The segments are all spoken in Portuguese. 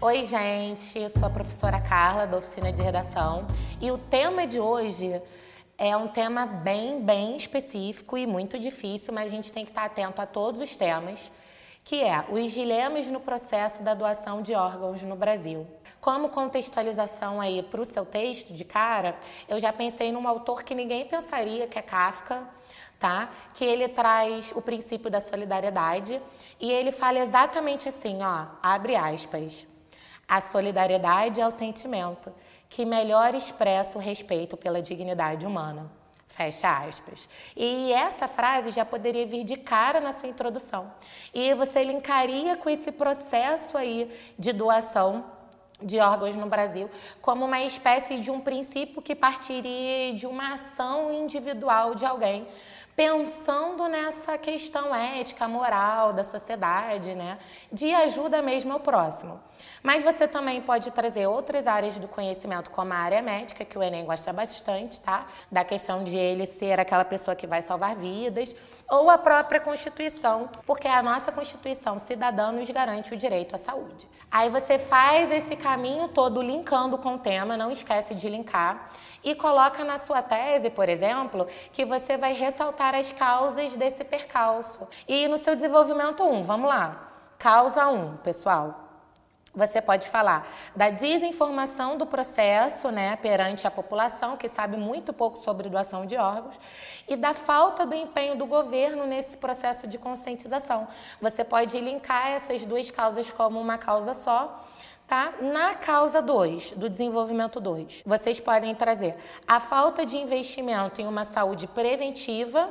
Oi, gente, sou a professora Carla da oficina de redação e o tema de hoje é um tema bem, bem específico e muito difícil, mas a gente tem que estar atento a todos os temas, que é os dilemas no processo da doação de órgãos no Brasil. Como contextualização aí para o seu texto de cara, eu já pensei num autor que ninguém pensaria, que é Kafka, tá? Que ele traz o princípio da solidariedade e ele fala exatamente assim, ó, abre aspas. A solidariedade é o sentimento que melhor expressa o respeito pela dignidade humana. Fecha aspas. E essa frase já poderia vir de cara na sua introdução. E você linkaria com esse processo aí de doação de órgãos no Brasil como uma espécie de um princípio que partiria de uma ação individual de alguém pensando nessa questão ética, moral da sociedade, né? De ajuda mesmo ao próximo. Mas você também pode trazer outras áreas do conhecimento, como a área médica, que o Enem gosta bastante, tá? Da questão de ele ser aquela pessoa que vai salvar vidas, ou a própria Constituição, porque a nossa Constituição cidadã nos garante o direito à saúde. Aí você faz esse caminho todo linkando com o tema, não esquece de linkar e coloca na sua tese, por exemplo, que você vai ressaltar as causas desse percalço. E no seu desenvolvimento 1, vamos lá. Causa 1, pessoal. Você pode falar da desinformação do processo né, perante a população, que sabe muito pouco sobre doação de órgãos, e da falta do empenho do governo nesse processo de conscientização. Você pode linkar essas duas causas como uma causa só Tá? Na causa 2, do desenvolvimento 2, vocês podem trazer a falta de investimento em uma saúde preventiva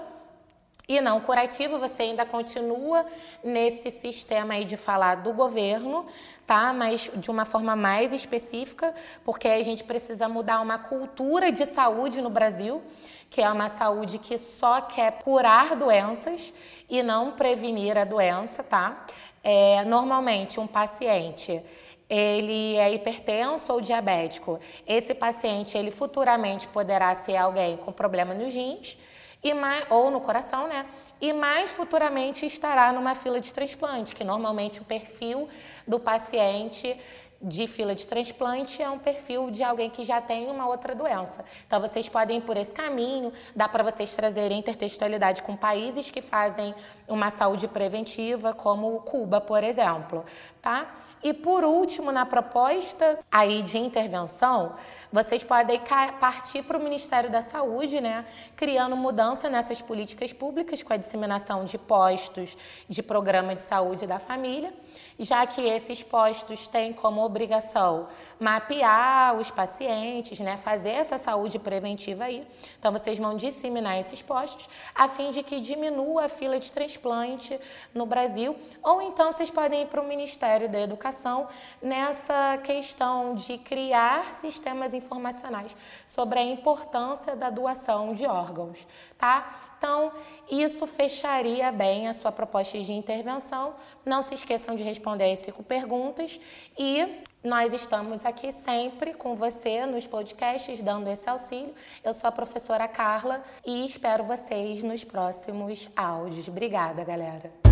e não curativa, você ainda continua nesse sistema aí de falar do governo, tá? Mas de uma forma mais específica, porque a gente precisa mudar uma cultura de saúde no Brasil, que é uma saúde que só quer curar doenças e não prevenir a doença, tá? É, normalmente um paciente ele é hipertenso ou diabético. Esse paciente, ele futuramente poderá ser alguém com problema nos rins e mais, ou no coração, né? E mais futuramente estará numa fila de transplante, que normalmente o perfil do paciente de fila de transplante é um perfil de alguém que já tem uma outra doença. Então vocês podem ir por esse caminho, dá para vocês trazerem intertextualidade com países que fazem uma saúde preventiva, como Cuba, por exemplo, tá? E por último, na proposta aí de intervenção, vocês podem partir para o Ministério da Saúde, né, criando mudança nessas políticas públicas com a disseminação de postos de programa de saúde da família, já que esses postos têm como obrigação mapear os pacientes, né, fazer essa saúde preventiva aí. Então vocês vão disseminar esses postos a fim de que diminua a fila de transplante no Brasil, ou então vocês podem ir para o Ministério da Educação educação nessa questão de criar sistemas informacionais sobre a importância da doação de órgãos, tá? Então, isso fecharia bem a sua proposta de intervenção. Não se esqueçam de responder as cinco perguntas e nós estamos aqui sempre com você nos podcasts, dando esse auxílio. Eu sou a professora Carla e espero vocês nos próximos áudios. Obrigada, galera.